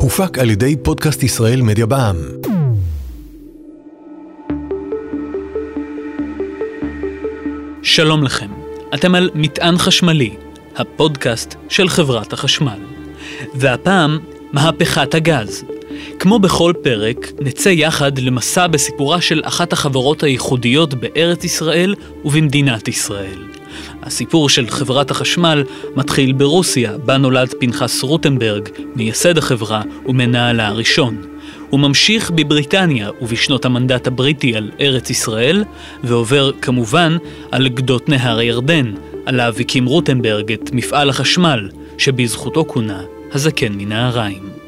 הופק על ידי פודקאסט ישראל מדיה בע"מ. שלום לכם, אתם על מטען חשמלי, הפודקאסט של חברת החשמל. והפעם, מהפכת הגז. כמו בכל פרק, נצא יחד למסע בסיפורה של אחת החברות הייחודיות בארץ ישראל ובמדינת ישראל. הסיפור של חברת החשמל מתחיל ברוסיה, בה נולד פנחס רוטנברג, מייסד החברה ומנהלה הראשון. הוא ממשיך בבריטניה ובשנות המנדט הבריטי על ארץ ישראל, ועובר כמובן על גדות נהר הירדן, עליו הקים רוטנברג את מפעל החשמל, שבזכותו כונה הזקן מנהריים.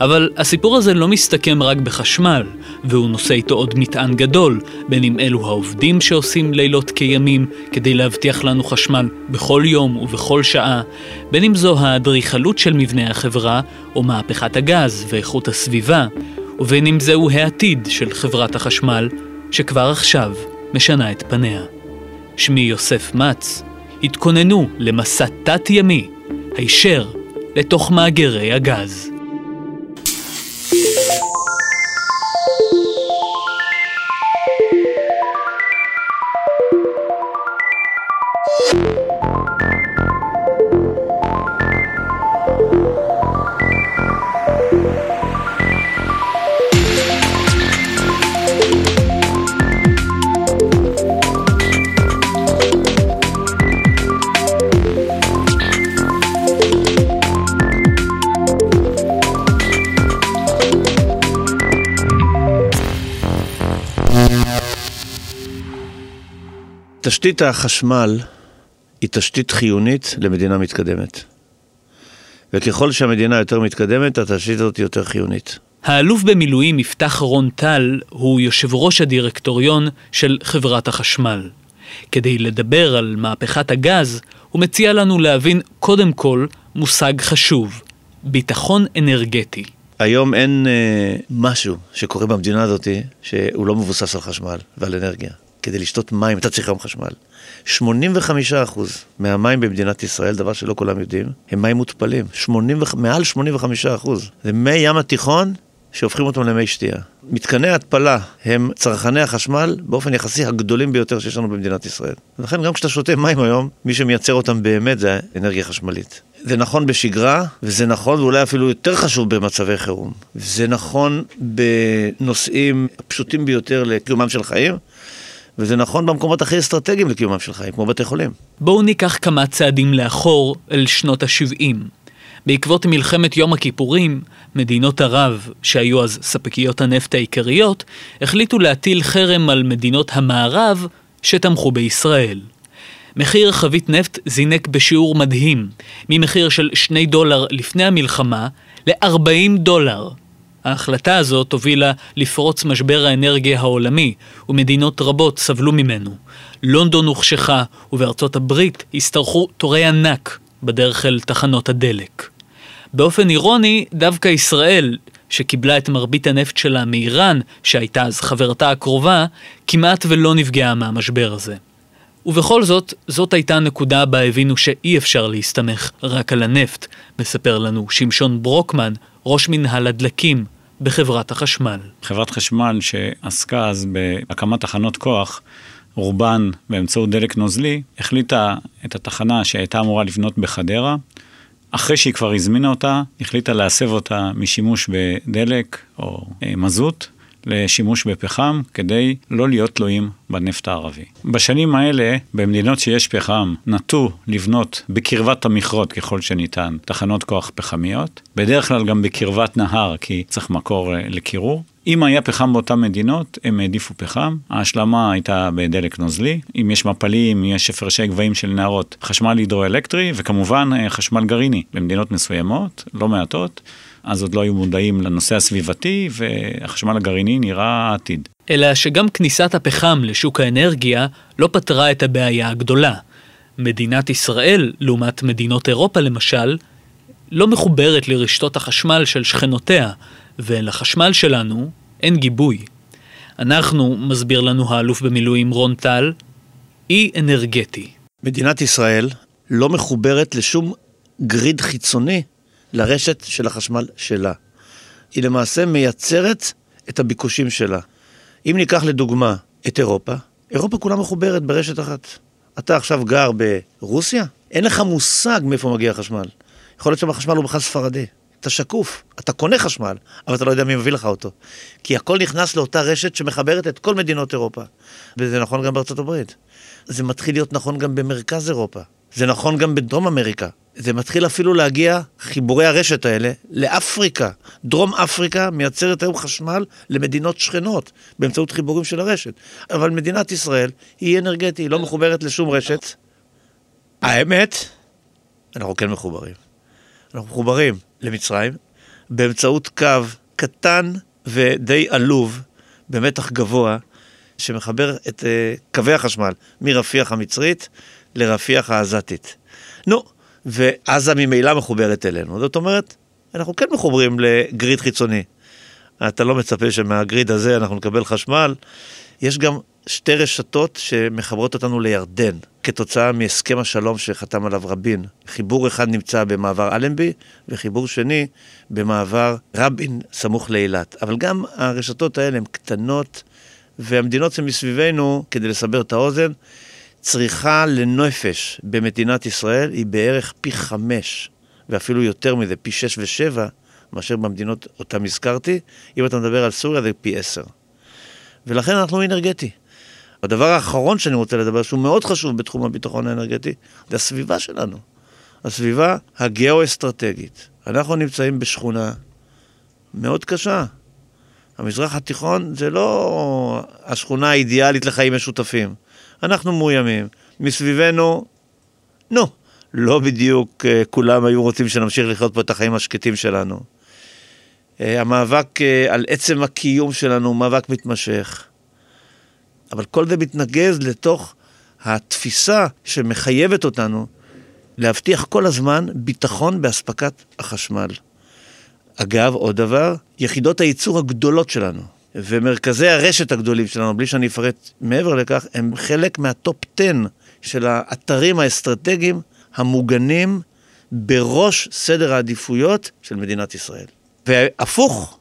אבל הסיפור הזה לא מסתכם רק בחשמל, והוא נושא איתו עוד מטען גדול, בין אם אלו העובדים שעושים לילות כימים כדי להבטיח לנו חשמל בכל יום ובכל שעה, בין אם זו האדריכלות של מבנה החברה, או מהפכת הגז ואיכות הסביבה, ובין אם זהו העתיד של חברת החשמל, שכבר עכשיו משנה את פניה. שמי יוסף מצ, התכוננו למסע תת-ימי, הישר לתוך מאגרי הגז. Thank you. תשתית החשמל היא תשתית חיונית למדינה מתקדמת. וככל שהמדינה יותר מתקדמת, התשתית הזאת יותר חיונית. האלוף במילואים יפתח רון טל הוא יושב ראש הדירקטוריון של חברת החשמל. כדי לדבר על מהפכת הגז, הוא מציע לנו להבין קודם כל מושג חשוב, ביטחון אנרגטי. היום אין אה, משהו שקורה במדינה הזאת שהוא לא מבוסס על חשמל ועל אנרגיה. כדי לשתות מים אתה צריך היום חשמל. 85% מהמים במדינת ישראל, דבר שלא כולם יודעים, הם מים מותפלים. 80, מעל 85%. זה מי ים התיכון שהופכים אותם למי שתייה. מתקני התפלה הם צרכני החשמל באופן יחסי הגדולים ביותר שיש לנו במדינת ישראל. ולכן גם כשאתה שותה מים היום, מי שמייצר אותם באמת זה אנרגיה חשמלית. זה נכון בשגרה, וזה נכון ואולי אפילו יותר חשוב במצבי חירום. זה נכון בנושאים הפשוטים ביותר לקיומם של חיים, וזה נכון במקומות הכי אסטרטגיים לקיומם של חיים, כמו בתי חולים. בואו ניקח כמה צעדים לאחור אל שנות ה-70. בעקבות מלחמת יום הכיפורים, מדינות ערב, שהיו אז ספקיות הנפט העיקריות, החליטו להטיל חרם על מדינות המערב שתמכו בישראל. מחיר חבית נפט זינק בשיעור מדהים, ממחיר של 2 דולר לפני המלחמה ל-40 דולר ההחלטה הזאת הובילה לפרוץ משבר האנרגיה העולמי, ומדינות רבות סבלו ממנו. לונדון הוחשכה, ובארצות הברית השתרכו תורי ענק בדרך אל תחנות הדלק. באופן אירוני, דווקא ישראל, שקיבלה את מרבית הנפט שלה מאיראן, שהייתה אז חברתה הקרובה, כמעט ולא נפגעה מהמשבר הזה. ובכל זאת, זאת הייתה הנקודה בה הבינו שאי אפשר להסתמך רק על הנפט, מספר לנו שמשון ברוקמן, ראש מנהל הדלקים בחברת החשמל. חברת חשמל שעסקה אז בהקמת תחנות כוח, רובן באמצעות דלק נוזלי, החליטה את התחנה שהייתה אמורה לבנות בחדרה. אחרי שהיא כבר הזמינה אותה, החליטה להסב אותה משימוש בדלק או אה, מזוט לשימוש בפחם, כדי לא להיות תלויים בנפט הערבי. בשנים האלה, במדינות שיש פחם, נטו לבנות בקרבת המכרות ככל שניתן תחנות כוח פחמיות, בדרך כלל גם בקרבת נהר, כי צריך מקור אה, לקירור. אם היה פחם באותן מדינות, הם העדיפו פחם. ההשלמה הייתה בדלק נוזלי. אם יש מפלים, יש הפרשי גבהים של נהרות, חשמל הידרואלקטרי, וכמובן אה, חשמל גרעיני. במדינות מסוימות, לא מעטות, אז עוד לא היו מודעים לנושא הסביבתי, והחשמל הגרעיני נראה העתיד. אלא שגם כניסת הפחם לשוק האנרגיה לא פתרה את הבעיה הגדולה. מדינת ישראל, לעומת מדינות אירופה למשל, לא מחוברת לרשתות החשמל של שכנותיה, ולחשמל שלנו אין גיבוי. אנחנו, מסביר לנו האלוף במילואים רון טל, אי אנרגטי. מדינת ישראל לא מחוברת לשום גריד חיצוני לרשת של החשמל שלה. היא למעשה מייצרת את הביקושים שלה. אם ניקח לדוגמה את אירופה, אירופה כולה מחוברת ברשת אחת. אתה עכשיו גר ברוסיה, אין לך מושג מאיפה מגיע החשמל. יכול להיות שהחשמל הוא בכלל ספרדי. אתה שקוף, אתה קונה חשמל, אבל אתה לא יודע מי מביא לך אותו. כי הכל נכנס לאותה רשת שמחברת את כל מדינות אירופה. וזה נכון גם בארצות הברית. זה מתחיל להיות נכון גם במרכז אירופה. זה נכון גם בדרום אמריקה. זה מתחיל אפילו להגיע, חיבורי הרשת האלה, לאפריקה. דרום אפריקה מייצרת היום חשמל למדינות שכנות, באמצעות חיבורים של הרשת. אבל מדינת ישראל היא אנרגטית, היא לא מחוברת לשום רשת. האמת, אנחנו כן מחוברים. אנחנו מחוברים למצרים באמצעות קו קטן ודי עלוב, במתח גבוה, שמחבר את uh, קווי החשמל מרפיח המצרית לרפיח העזתית. נו, ועזה ממילא מחוברת אלינו. זאת אומרת, אנחנו כן מחוברים לגריד חיצוני. אתה לא מצפה שמהגריד הזה אנחנו נקבל חשמל. יש גם שתי רשתות שמחברות אותנו לירדן, כתוצאה מהסכם השלום שחתם עליו רבין. חיבור אחד נמצא במעבר אלנבי, וחיבור שני במעבר רבין סמוך לאילת. אבל גם הרשתות האלה הן קטנות, והמדינות שמסביבנו, כדי לסבר את האוזן, צריכה לנפש במדינת ישראל היא בערך פי חמש, ואפילו יותר מזה, פי שש ושבע, מאשר במדינות אותן הזכרתי. אם אתה מדבר על סוריה זה פי עשר. ולכן אנחנו אנרגטי. הדבר האחרון שאני רוצה לדבר, שהוא מאוד חשוב בתחום הביטחון האנרגטי, זה הסביבה שלנו. הסביבה הגיאו-אסטרטגית. אנחנו נמצאים בשכונה מאוד קשה. המזרח התיכון זה לא השכונה האידיאלית לחיים משותפים. אנחנו מאוימים. מסביבנו, נו, לא בדיוק uh, כולם היו רוצים שנמשיך לחיות פה את החיים השקטים שלנו. Uh, המאבק uh, על עצם הקיום שלנו הוא מאבק מתמשך. אבל כל זה מתנגז לתוך התפיסה שמחייבת אותנו להבטיח כל הזמן ביטחון באספקת החשמל. אגב, עוד דבר, יחידות הייצור הגדולות שלנו ומרכזי הרשת הגדולים שלנו, בלי שאני אפרט מעבר לכך, הם חלק מהטופ 10 של האתרים האסטרטגיים המוגנים בראש סדר העדיפויות של מדינת ישראל. והפוך,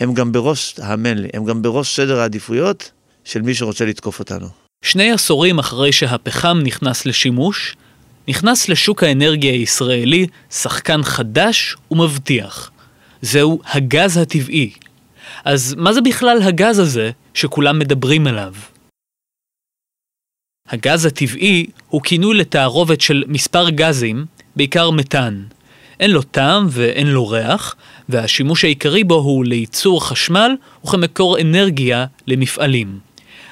הם גם בראש, האמן לי, הם גם בראש סדר העדיפויות של מי שרוצה לתקוף אותנו. שני עשורים אחרי שהפחם נכנס לשימוש, נכנס לשוק האנרגיה הישראלי שחקן חדש ומבטיח. זהו הגז הטבעי. אז מה זה בכלל הגז הזה שכולם מדברים עליו? הגז הטבעי הוא כינוי לתערובת של מספר גזים, בעיקר מתאן. אין לו טעם ואין לו ריח, והשימוש העיקרי בו הוא לייצור חשמל וכמקור אנרגיה למפעלים.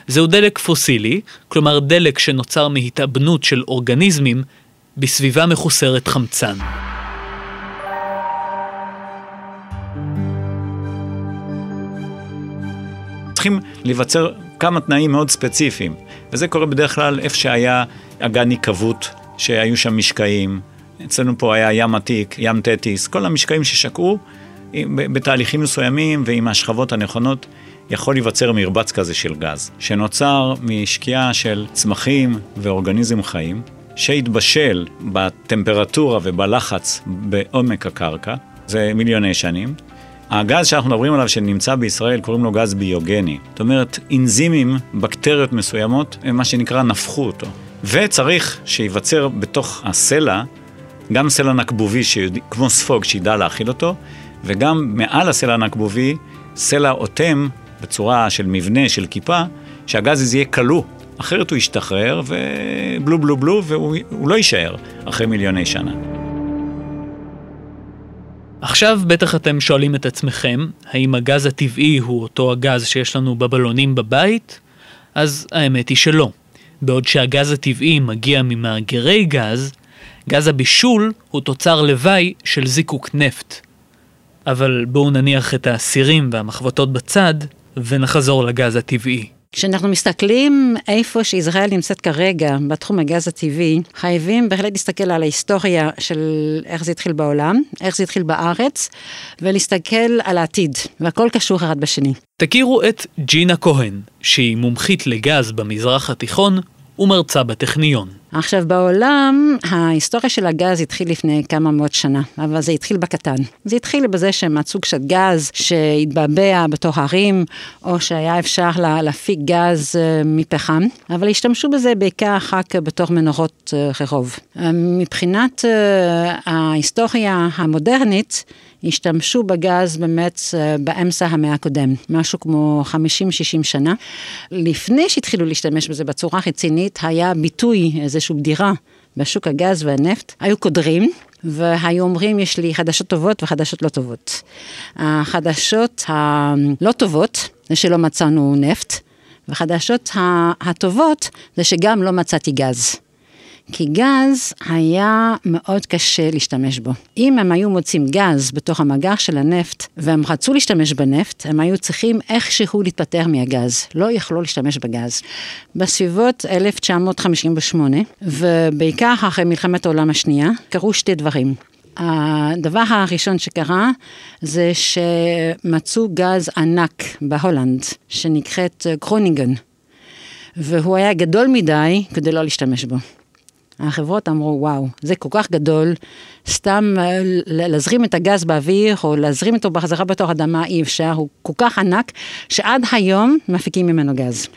זהו דלק פוסילי, כלומר דלק שנוצר מהתאבנות של אורגניזמים בסביבה מחוסרת חמצן. צריכים להיווצר כמה תנאים מאוד ספציפיים, וזה קורה בדרך כלל איפה שהיה אגן היקוות, שהיו שם משקעים, אצלנו פה היה ים עתיק, ים תטיס, כל המשקעים ששקעו בתהליכים מסוימים ועם השכבות הנכונות, יכול להיווצר מרבץ כזה של גז, שנוצר משקיעה של צמחים ואורגניזם חיים, שהתבשל בטמפרטורה ובלחץ בעומק הקרקע, זה מיליוני שנים. הגז שאנחנו מדברים עליו שנמצא בישראל קוראים לו גז ביוגני. זאת אומרת, אנזימים, בקטריות מסוימות, הם מה שנקרא נפחו אותו. וצריך שייווצר בתוך הסלע גם סלע נקבובי, שיוד... כמו ספוג, שידע להכיל אותו, וגם מעל הסלע הנקבובי, סלע אוטם בצורה של מבנה, של כיפה, שהגז הזה יהיה כלוא, אחרת הוא ישתחרר ובלו בלו בלו, והוא לא יישאר אחרי מיליוני שנה. עכשיו בטח אתם שואלים את עצמכם, האם הגז הטבעי הוא אותו הגז שיש לנו בבלונים בבית? אז האמת היא שלא. בעוד שהגז הטבעי מגיע ממאגרי גז, גז הבישול הוא תוצר לוואי של זיקוק נפט. אבל בואו נניח את הסירים והמחבטות בצד, ונחזור לגז הטבעי. כשאנחנו מסתכלים איפה שישראל נמצאת כרגע בתחום הגז הטבעי, חייבים בהחלט להסתכל על ההיסטוריה של איך זה התחיל בעולם, איך זה התחיל בארץ, ולהסתכל על העתיד, והכל קשור אחד בשני. תכירו את ג'ינה כהן, שהיא מומחית לגז במזרח התיכון ומרצה בטכניון. עכשיו בעולם, ההיסטוריה של הגז התחיל לפני כמה מאות שנה, אבל זה התחיל בקטן. זה התחיל בזה שמצאו קצת גז שהתבעבע בתוך הרים, או שהיה אפשר להפיק גז אה, מפחם, אבל השתמשו בזה בעיקר אחר כך בתוך מנורות אה, רחוב. אה, מבחינת ההיסטוריה המודרנית, השתמשו בגז באמת אה, באמצע המאה הקודם, משהו כמו 50-60 שנה. לפני שהתחילו להשתמש בזה בצורה רצינית, היה ביטוי, איזושהי בדירה בשוק הגז והנפט, היו קודרים. והיו אומרים, יש לי חדשות טובות וחדשות לא טובות. החדשות הלא טובות זה שלא מצאנו נפט, וחדשות הטובות זה שגם לא מצאתי גז. כי גז היה מאוד קשה להשתמש בו. אם הם היו מוצאים גז בתוך המאגר של הנפט, והם רצו להשתמש בנפט, הם היו צריכים איכשהו להתפטר מהגז, לא יכלו להשתמש בגז. בסביבות 1958, ובעיקר אחרי מלחמת העולם השנייה, קרו שתי דברים. הדבר הראשון שקרה זה שמצאו גז ענק בהולנד, שנקראת קרוניגן, והוא היה גדול מדי כדי לא להשתמש בו. החברות אמרו, וואו, זה כל כך גדול, סתם אה, להזרים את הגז באוויר או להזרים אותו בחזרה בתוך אדמה אי אפשר, הוא כל כך ענק, שעד היום מפיקים ממנו גז.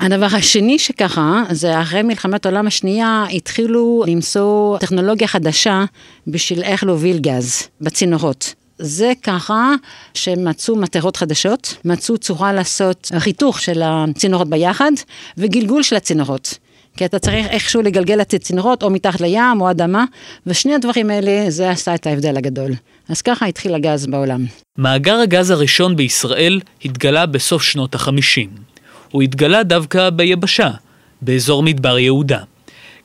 הדבר השני שקרה, זה אחרי מלחמת העולם השנייה, התחילו למצוא טכנולוגיה חדשה בשביל איך להוביל גז בצינורות. זה ככה שמצאו מטרות חדשות, מצאו צורה לעשות חיתוך של הצינורות ביחד וגלגול של הצינורות. כי אתה צריך איכשהו לגלגל את הצינורות או מתחת לים או אדמה, ושני הדברים האלה, זה עשה את ההבדל הגדול. אז ככה התחיל הגז בעולם. מאגר הגז הראשון בישראל התגלה בסוף שנות החמישים. הוא התגלה דווקא ביבשה, באזור מדבר יהודה.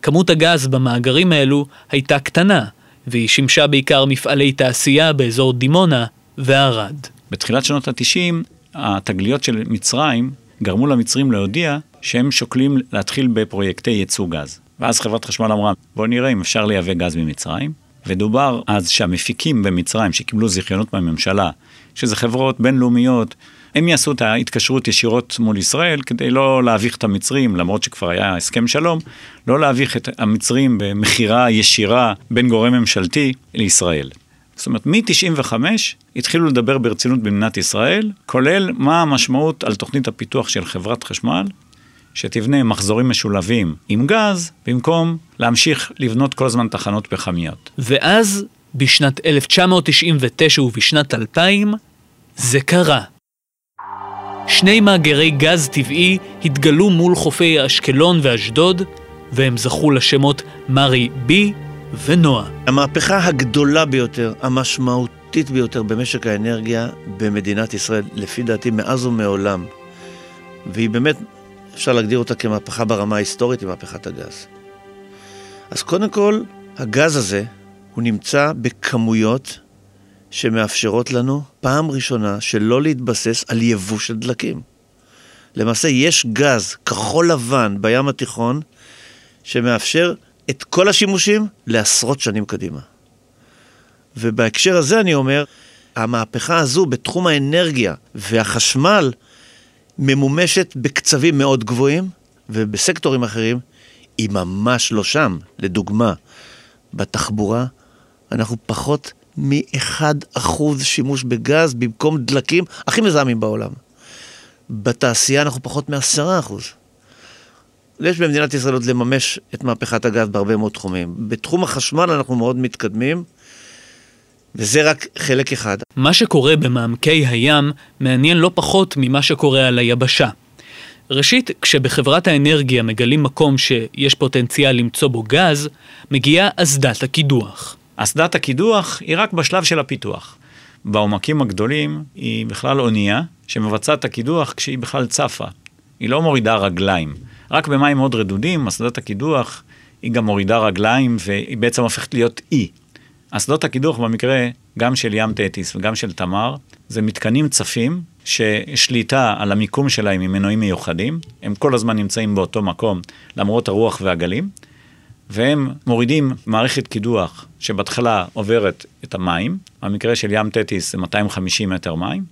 כמות הגז במאגרים האלו הייתה קטנה, והיא שימשה בעיקר מפעלי תעשייה באזור דימונה וערד. בתחילת שנות ה-90, התגליות של מצרים גרמו למצרים להודיע שהם שוקלים להתחיל בפרויקטי ייצוא גז. ואז חברת חשמל אמרה, בואו נראה אם אפשר לייבא גז ממצרים. ודובר אז שהמפיקים במצרים שקיבלו זיכיונות מהממשלה, שזה חברות בינלאומיות, הם יעשו את ההתקשרות ישירות מול ישראל כדי לא להביך את המצרים, למרות שכבר היה הסכם שלום, לא להביך את המצרים במכירה ישירה בין גורם ממשלתי לישראל. זאת אומרת, מ-95 התחילו לדבר ברצינות במדינת ישראל, כולל מה המשמעות על תוכנית הפיתוח של חברת חשמל, שתבנה מחזורים משולבים עם גז, במקום להמשיך לבנות כל הזמן תחנות פחמיות. ואז, בשנת 1999 ובשנת 2000, זה קרה. שני מאגרי גז טבעי התגלו מול חופי אשקלון ואשדוד, והם זכו לשמות מרי בי ונועה. המהפכה הגדולה ביותר, המשמעותית ביותר במשק האנרגיה במדינת ישראל, לפי דעתי מאז ומעולם, והיא באמת, אפשר להגדיר אותה כמהפכה ברמה ההיסטורית, היא מהפכת הגז. אז קודם כל, הגז הזה, הוא נמצא בכמויות שמאפשרות לנו פעם ראשונה שלא להתבסס על יבוא של דלקים. למעשה יש גז כחול לבן בים התיכון שמאפשר את כל השימושים לעשרות שנים קדימה. ובהקשר הזה אני אומר, המהפכה הזו בתחום האנרגיה והחשמל ממומשת בקצבים מאוד גבוהים, ובסקטורים אחרים היא ממש לא שם. לדוגמה, בתחבורה אנחנו פחות מ-1% שימוש בגז במקום דלקים הכי מזהמים בעולם. בתעשייה אנחנו פחות מ-10%. יש במדינת ישראל עוד לממש את מהפכת הגז בהרבה מאוד תחומים. בתחום החשמל אנחנו מאוד מתקדמים, וזה רק חלק אחד. מה שקורה במעמקי הים מעניין לא פחות ממה שקורה על היבשה. ראשית, כשבחברת האנרגיה מגלים מקום שיש פוטנציאל למצוא בו גז, מגיעה אסדת הקידוח. אסדת הקידוח היא רק בשלב של הפיתוח. בעומקים הגדולים היא בכלל אונייה שמבצעת את הקידוח כשהיא בכלל צפה. היא לא מורידה רגליים. רק במים מאוד רדודים, אסדת הקידוח היא גם מורידה רגליים והיא בעצם הופכת להיות אי. אסדות הקידוח במקרה גם של ים תטיס וגם של תמר, זה מתקנים צפים ששליטה על המיקום שלהם עם מנועים מיוחדים, הם כל הזמן נמצאים באותו מקום למרות הרוח והגלים, והם מורידים מערכת קידוח שבהתחלה עוברת את המים, במקרה של ים תטיס זה 250 מטר מים,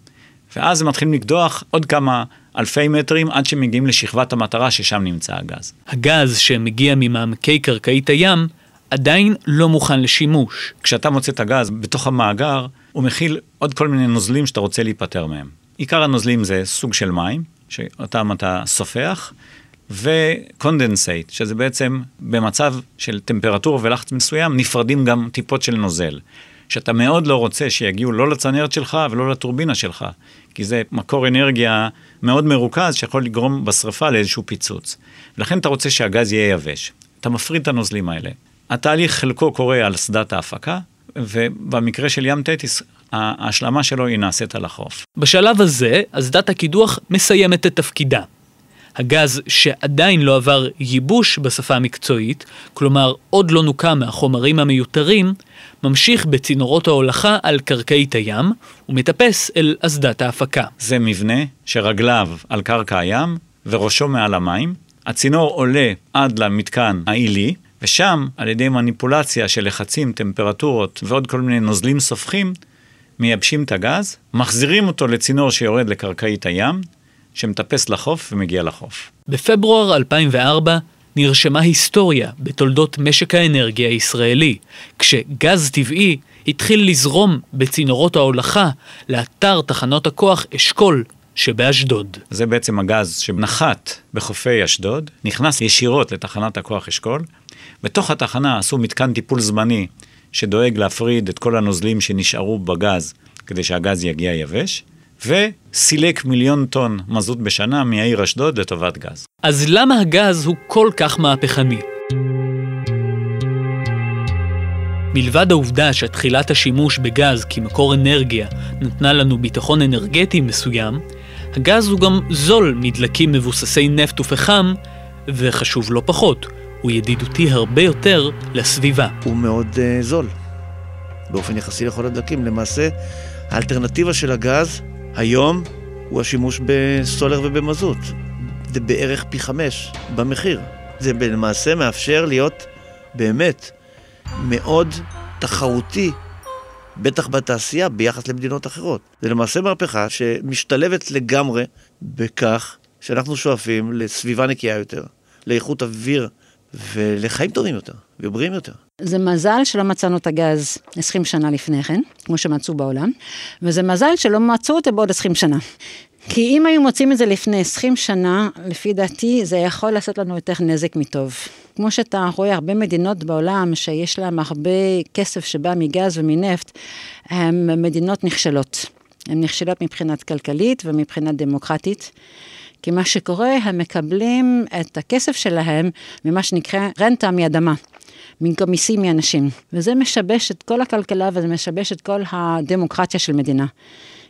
ואז הם מתחילים לקדוח עוד כמה אלפי מטרים עד שמגיעים לשכבת המטרה ששם נמצא הגז. הגז שמגיע ממעמקי קרקעית הים עדיין לא מוכן לשימוש. כשאתה מוצא את הגז בתוך המאגר, הוא מכיל עוד כל מיני נוזלים שאתה רוצה להיפטר מהם. עיקר הנוזלים זה סוג של מים, שאותם אתה סופח, ו condensate, שזה בעצם במצב של טמפרטורה ולחץ מסוים, נפרדים גם טיפות של נוזל. שאתה מאוד לא רוצה שיגיעו לא לצנרת שלך ולא לטורבינה שלך, כי זה מקור אנרגיה מאוד מרוכז שיכול לגרום בשרפה לאיזשהו פיצוץ. ולכן אתה רוצה שהגז יהיה יבש. אתה מפריד את הנוזלים האלה. התהליך חלקו קורה על שדת ההפקה, ובמקרה של ים תטיס, ההשלמה שלו היא נעשית על החוף. בשלב הזה, אסדת הקידוח מסיימת את תפקידה. הגז שעדיין לא עבר ייבוש בשפה המקצועית, כלומר עוד לא נוקע מהחומרים המיותרים, ממשיך בצינורות ההולכה על קרקעית הים ומטפס אל אסדת ההפקה. זה מבנה שרגליו על קרקע הים וראשו מעל המים. הצינור עולה עד למתקן העילי, ושם, על ידי מניפולציה של לחצים, טמפרטורות ועוד כל מיני נוזלים סופחים, מייבשים את הגז, מחזירים אותו לצינור שיורד לקרקעית הים, שמטפס לחוף ומגיע לחוף. בפברואר 2004 נרשמה היסטוריה בתולדות משק האנרגיה הישראלי, כשגז טבעי התחיל לזרום בצינורות ההולכה לאתר תחנות הכוח אשכול שבאשדוד. זה בעצם הגז שנחת בחופי אשדוד, נכנס ישירות לתחנת הכוח אשכול. בתוך התחנה עשו מתקן טיפול זמני שדואג להפריד את כל הנוזלים שנשארו בגז כדי שהגז יגיע יבש. וסילק מיליון טון מזוט בשנה מהעיר אשדוד לטובת גז. אז למה הגז הוא כל כך מהפכני? מלבד העובדה שתחילת השימוש בגז כמקור אנרגיה נתנה לנו ביטחון אנרגטי מסוים, הגז הוא גם זול מדלקים מבוססי נפט ופחם, וחשוב לא פחות, הוא ידידותי הרבה יותר לסביבה. הוא מאוד uh, זול, באופן יחסי לכל הדלקים. למעשה, האלטרנטיבה של הגז היום הוא השימוש בסולר ובמזוט. זה בערך פי חמש במחיר. זה למעשה מאפשר להיות באמת מאוד תחרותי, בטח בתעשייה, ביחס למדינות אחרות. זה למעשה מהפכה שמשתלבת לגמרי בכך שאנחנו שואפים לסביבה נקייה יותר, לאיכות אוויר ולחיים טובים יותר ובריאים יותר. זה מזל שלא מצאנו את הגז 20 שנה לפני כן, כמו שמצאו בעולם, וזה מזל שלא מצאו אותו בעוד 20 שנה. כי אם היו מוצאים את זה לפני 20 שנה, לפי דעתי זה יכול לעשות לנו יותר נזק מטוב. כמו שאתה רואה הרבה מדינות בעולם שיש להן הרבה כסף שבא מגז ומנפט, הן מדינות נכשלות. הן נכשלות מבחינת כלכלית ומבחינת דמוקרטית. כי מה שקורה, הם מקבלים את הכסף שלהם ממה שנקרא רנטה מאדמה. במקום מיסים מאנשים. וזה משבש את כל הכלכלה וזה משבש את כל הדמוקרטיה של מדינה.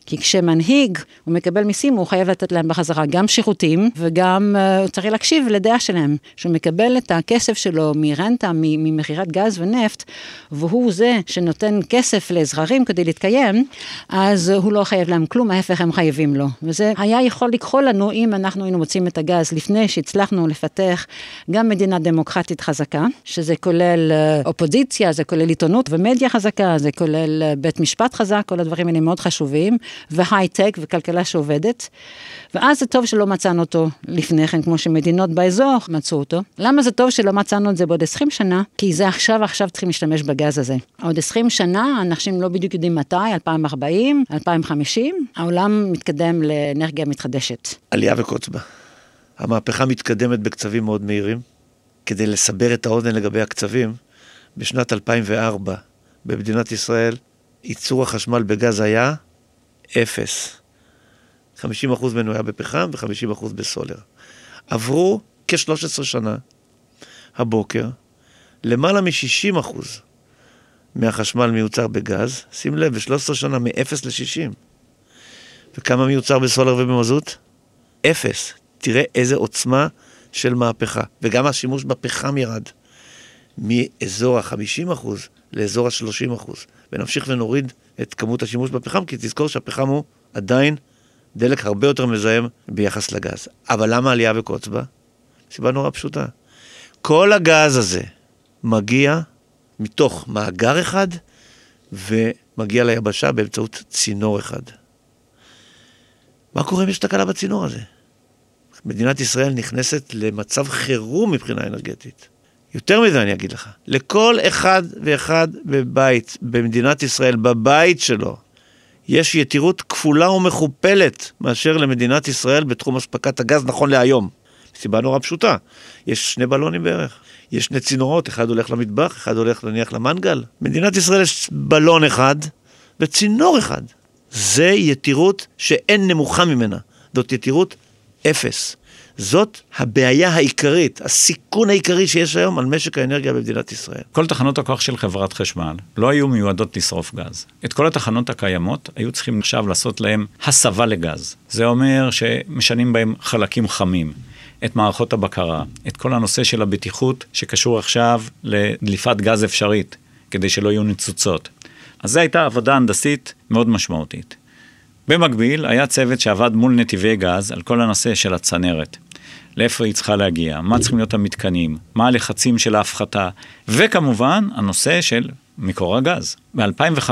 כי כשמנהיג, הוא מקבל מיסים, הוא חייב לתת להם בחזרה גם שירותים, וגם uh, הוא צריך להקשיב לדעה שלהם. שהוא מקבל את הכסף שלו מרנטה, ממכירת גז ונפט, והוא זה שנותן כסף לאזרחים כדי להתקיים, אז הוא לא חייב להם כלום, ההפך הם חייבים לו. וזה היה יכול לקרות לנו אם אנחנו היינו מוצאים את הגז לפני שהצלחנו לפתח גם מדינה דמוקרטית חזקה, שזה כולל uh, אופוזיציה, זה כולל עיתונות ומדיה חזקה, זה כולל uh, בית משפט חזק, כל הדברים האלה מאוד חשובים. והייטק וכלכלה שעובדת. ואז זה טוב שלא מצאנו אותו לפני כן, כמו שמדינות באזור מצאו אותו. למה זה טוב שלא מצאנו את זה בעוד 20 שנה? כי זה עכשיו, עכשיו צריכים להשתמש בגז הזה. עוד 20 שנה, אנשים לא בדיוק יודעים מתי, 2040, 2050, העולם מתקדם לאנרגיה מתחדשת. עלייה וקוץ בה. המהפכה מתקדמת בקצבים מאוד מהירים. כדי לסבר את האוזן לגבי הקצבים, בשנת 2004 במדינת ישראל ייצור החשמל בגז היה אפס. 50% ממנו היה בפחם ו-50% בסולר. עברו כ-13 שנה, הבוקר, למעלה מ-60% מהחשמל מיוצר בגז, שים לב, ב-13 שנה מ-0 ל-60. וכמה מיוצר בסולר ובמזוט? אפס. תראה איזה עוצמה של מהפכה. וגם השימוש בפחם ירד מאזור ה-50% לאזור ה-30%. ונמשיך ונוריד את כמות השימוש בפחם, כי תזכור שהפחם הוא עדיין דלק הרבה יותר מזהם ביחס לגז. אבל למה עלייה וקוץ בה? סיבה נורא פשוטה. כל הגז הזה מגיע מתוך מאגר אחד ומגיע ליבשה באמצעות צינור אחד. מה קורה אם יש תקלה בצינור הזה? מדינת ישראל נכנסת למצב חירום מבחינה אנרגטית. יותר מזה אני אגיד לך, לכל אחד ואחד בבית במדינת ישראל, בבית שלו, יש יתירות כפולה ומכופלת מאשר למדינת ישראל בתחום אספקת הגז נכון להיום. סיבה נורא פשוטה, יש שני בלונים בערך, יש שני צינורות, אחד הולך למטבח, אחד הולך נניח למנגל. מדינת ישראל יש בלון אחד וצינור אחד. זה יתירות שאין נמוכה ממנה, זאת יתירות אפס. זאת הבעיה העיקרית, הסיכון העיקרי שיש היום על משק האנרגיה במדינת ישראל. כל תחנות הכוח של חברת חשמל לא היו מיועדות לשרוף גז. את כל התחנות הקיימות היו צריכים עכשיו לעשות להם הסבה לגז. זה אומר שמשנים בהם חלקים חמים. את מערכות הבקרה, את כל הנושא של הבטיחות שקשור עכשיו לדליפת גז אפשרית, כדי שלא יהיו ניצוצות. אז זו הייתה עבודה הנדסית מאוד משמעותית. במקביל, היה צוות שעבד מול נתיבי גז על כל הנושא של הצנרת. לאיפה היא צריכה להגיע, מה צריכים להיות המתקנים, מה הלחצים של ההפחתה, וכמובן, הנושא של מקור הגז. ב-2005,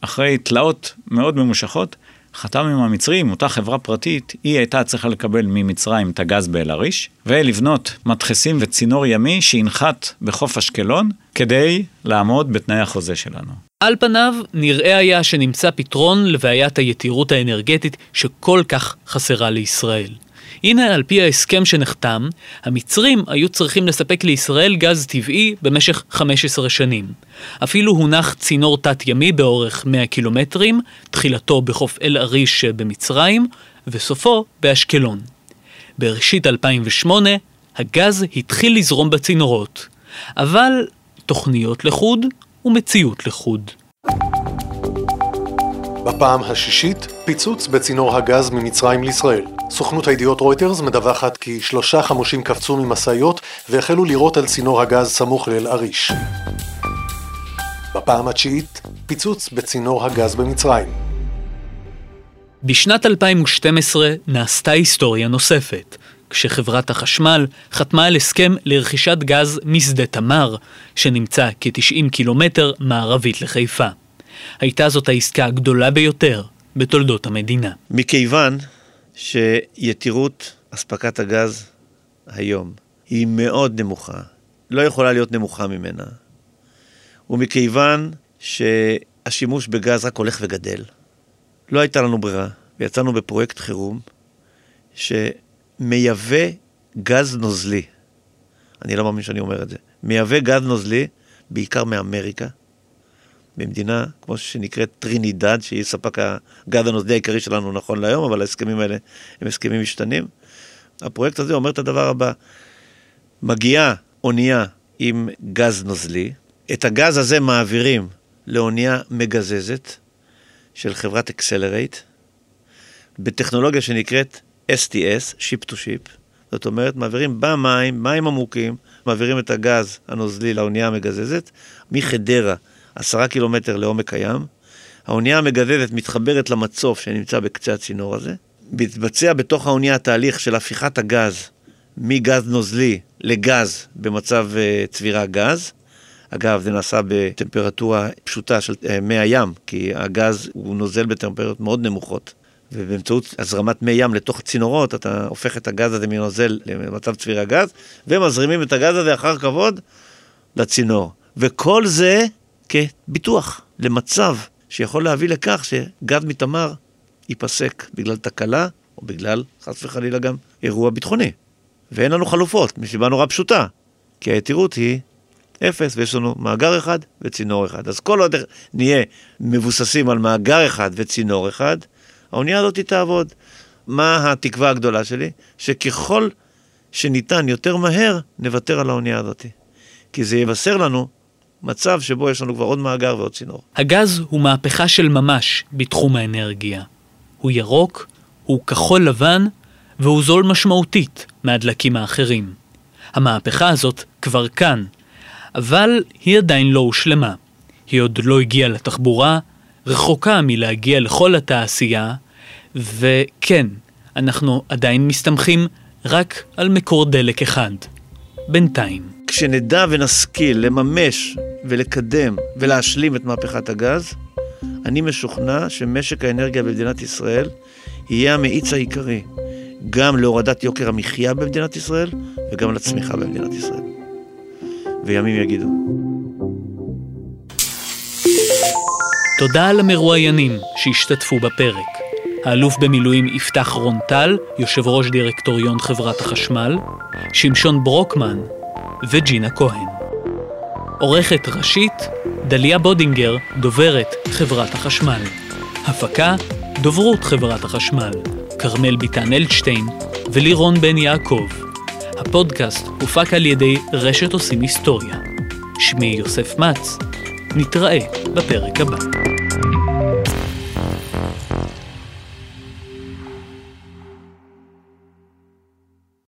אחרי תלאות מאוד ממושכות, חתם עם המצרים, אותה חברה פרטית, היא הייתה צריכה לקבל ממצרים את הגז באל-עריש, ולבנות מדחסים וצינור ימי שינחת בחוף אשקלון, כדי לעמוד בתנאי החוזה שלנו. על פניו, נראה היה שנמצא פתרון לבעיית היתירות האנרגטית שכל כך חסרה לישראל. הנה, על פי ההסכם שנחתם, המצרים היו צריכים לספק לישראל גז טבעי במשך 15 שנים. אפילו הונח צינור תת-ימי באורך 100 קילומטרים, תחילתו בחוף אל-עריש במצרים, וסופו באשקלון. בראשית 2008, הגז התחיל לזרום בצינורות, אבל תוכניות לחוד ומציאות לחוד. בפעם השישית, פיצוץ בצינור הגז ממצרים לישראל. סוכנות הידיעות רויטרס מדווחת כי שלושה חמושים קפצו ממשאיות והחלו לירות על צינור הגז סמוך לאל-עריש. בפעם התשיעית, פיצוץ בצינור הגז במצרים. בשנת 2012 נעשתה היסטוריה נוספת, כשחברת החשמל חתמה על הסכם לרכישת גז משדה תמר, שנמצא כ-90 קילומטר מערבית לחיפה. הייתה זאת העסקה הגדולה ביותר בתולדות המדינה. מכיוון שיתירות אספקת הגז היום היא מאוד נמוכה, לא יכולה להיות נמוכה ממנה, ומכיוון שהשימוש בגז רק הולך וגדל, לא הייתה לנו ברירה, ויצאנו בפרויקט חירום שמייבא גז נוזלי. אני לא מאמין שאני אומר את זה. מייבא גז נוזלי, בעיקר מאמריקה, במדינה כמו שנקראת טרינידד, שהיא ספק הגז הנוזלי העיקרי שלנו נכון להיום, אבל ההסכמים האלה הם הסכמים משתנים. הפרויקט הזה אומר את הדבר הבא, מגיעה אונייה עם גז נוזלי, את הגז הזה מעבירים לאונייה מגזזת של חברת Excelerate, בטכנולוגיה שנקראת STS, Ship to Ship, זאת אומרת, מעבירים במים, מים עמוקים, מעבירים את הגז הנוזלי לאונייה המגזזת, מחדרה עשרה קילומטר לעומק הים. האונייה המגזזת מתחברת למצוף שנמצא בקצה הצינור הזה. מתבצע בתוך האונייה תהליך של הפיכת הגז מגז נוזלי לגז במצב uh, צבירה גז. אגב, זה נעשה בטמפרטורה פשוטה של uh, מי הים, כי הגז הוא נוזל בטמפרטורות מאוד נמוכות. ובאמצעות הזרמת מי ים לתוך צינורות, אתה הופך את הגז הזה מנוזל למצב צבירה גז, ומזרימים את הגז הזה אחר כבוד לצינור. וכל זה כביטוח למצב שיכול להביא לכך שגז מתמר ייפסק בגלל תקלה, או בגלל, חס וחלילה, גם אירוע ביטחוני. ואין לנו חלופות, מסיבה נורא פשוטה, כי היתירות היא אפס, ויש לנו מאגר אחד וצינור אחד. אז כל עוד נהיה מבוססים על מאגר אחד וצינור אחד, האונייה הזאת תעבוד. מה התקווה הגדולה שלי? שככל שניתן יותר מהר, נוותר על האונייה הזאת. כי זה יבשר לנו מצב שבו יש לנו כבר עוד מאגר ועוד צינור. הגז הוא מהפכה של ממש בתחום האנרגיה. הוא ירוק, הוא כחול לבן, והוא זול משמעותית מהדלקים האחרים. המהפכה הזאת כבר כאן, אבל היא עדיין לא הושלמה. היא עוד לא הגיעה לתחבורה, רחוקה מלהגיע לכל התעשייה, וכן, אנחנו עדיין מסתמכים רק על מקור דלק אחד. בינתיים. כשנדע ונשכיל לממש ולקדם ולהשלים את מהפכת הגז, אני משוכנע שמשק האנרגיה במדינת ישראל יהיה המאיץ העיקרי גם להורדת יוקר המחיה במדינת ישראל וגם לצמיחה במדינת ישראל. וימים יגידו. תודה למרואיינים שהשתתפו בפרק. האלוף במילואים יפתח רונטל, יושב ראש דירקטוריון חברת החשמל, שמשון ברוקמן וג'ינה כהן. עורכת ראשית, דליה בודינגר, דוברת חברת החשמל. הפקה, דוברות חברת החשמל, כרמל ביטן אלדשטיין ולירון בן יעקב. הפודקאסט הופק על ידי רשת עושים היסטוריה. שמי יוסף מצ, נתראה בפרק הבא.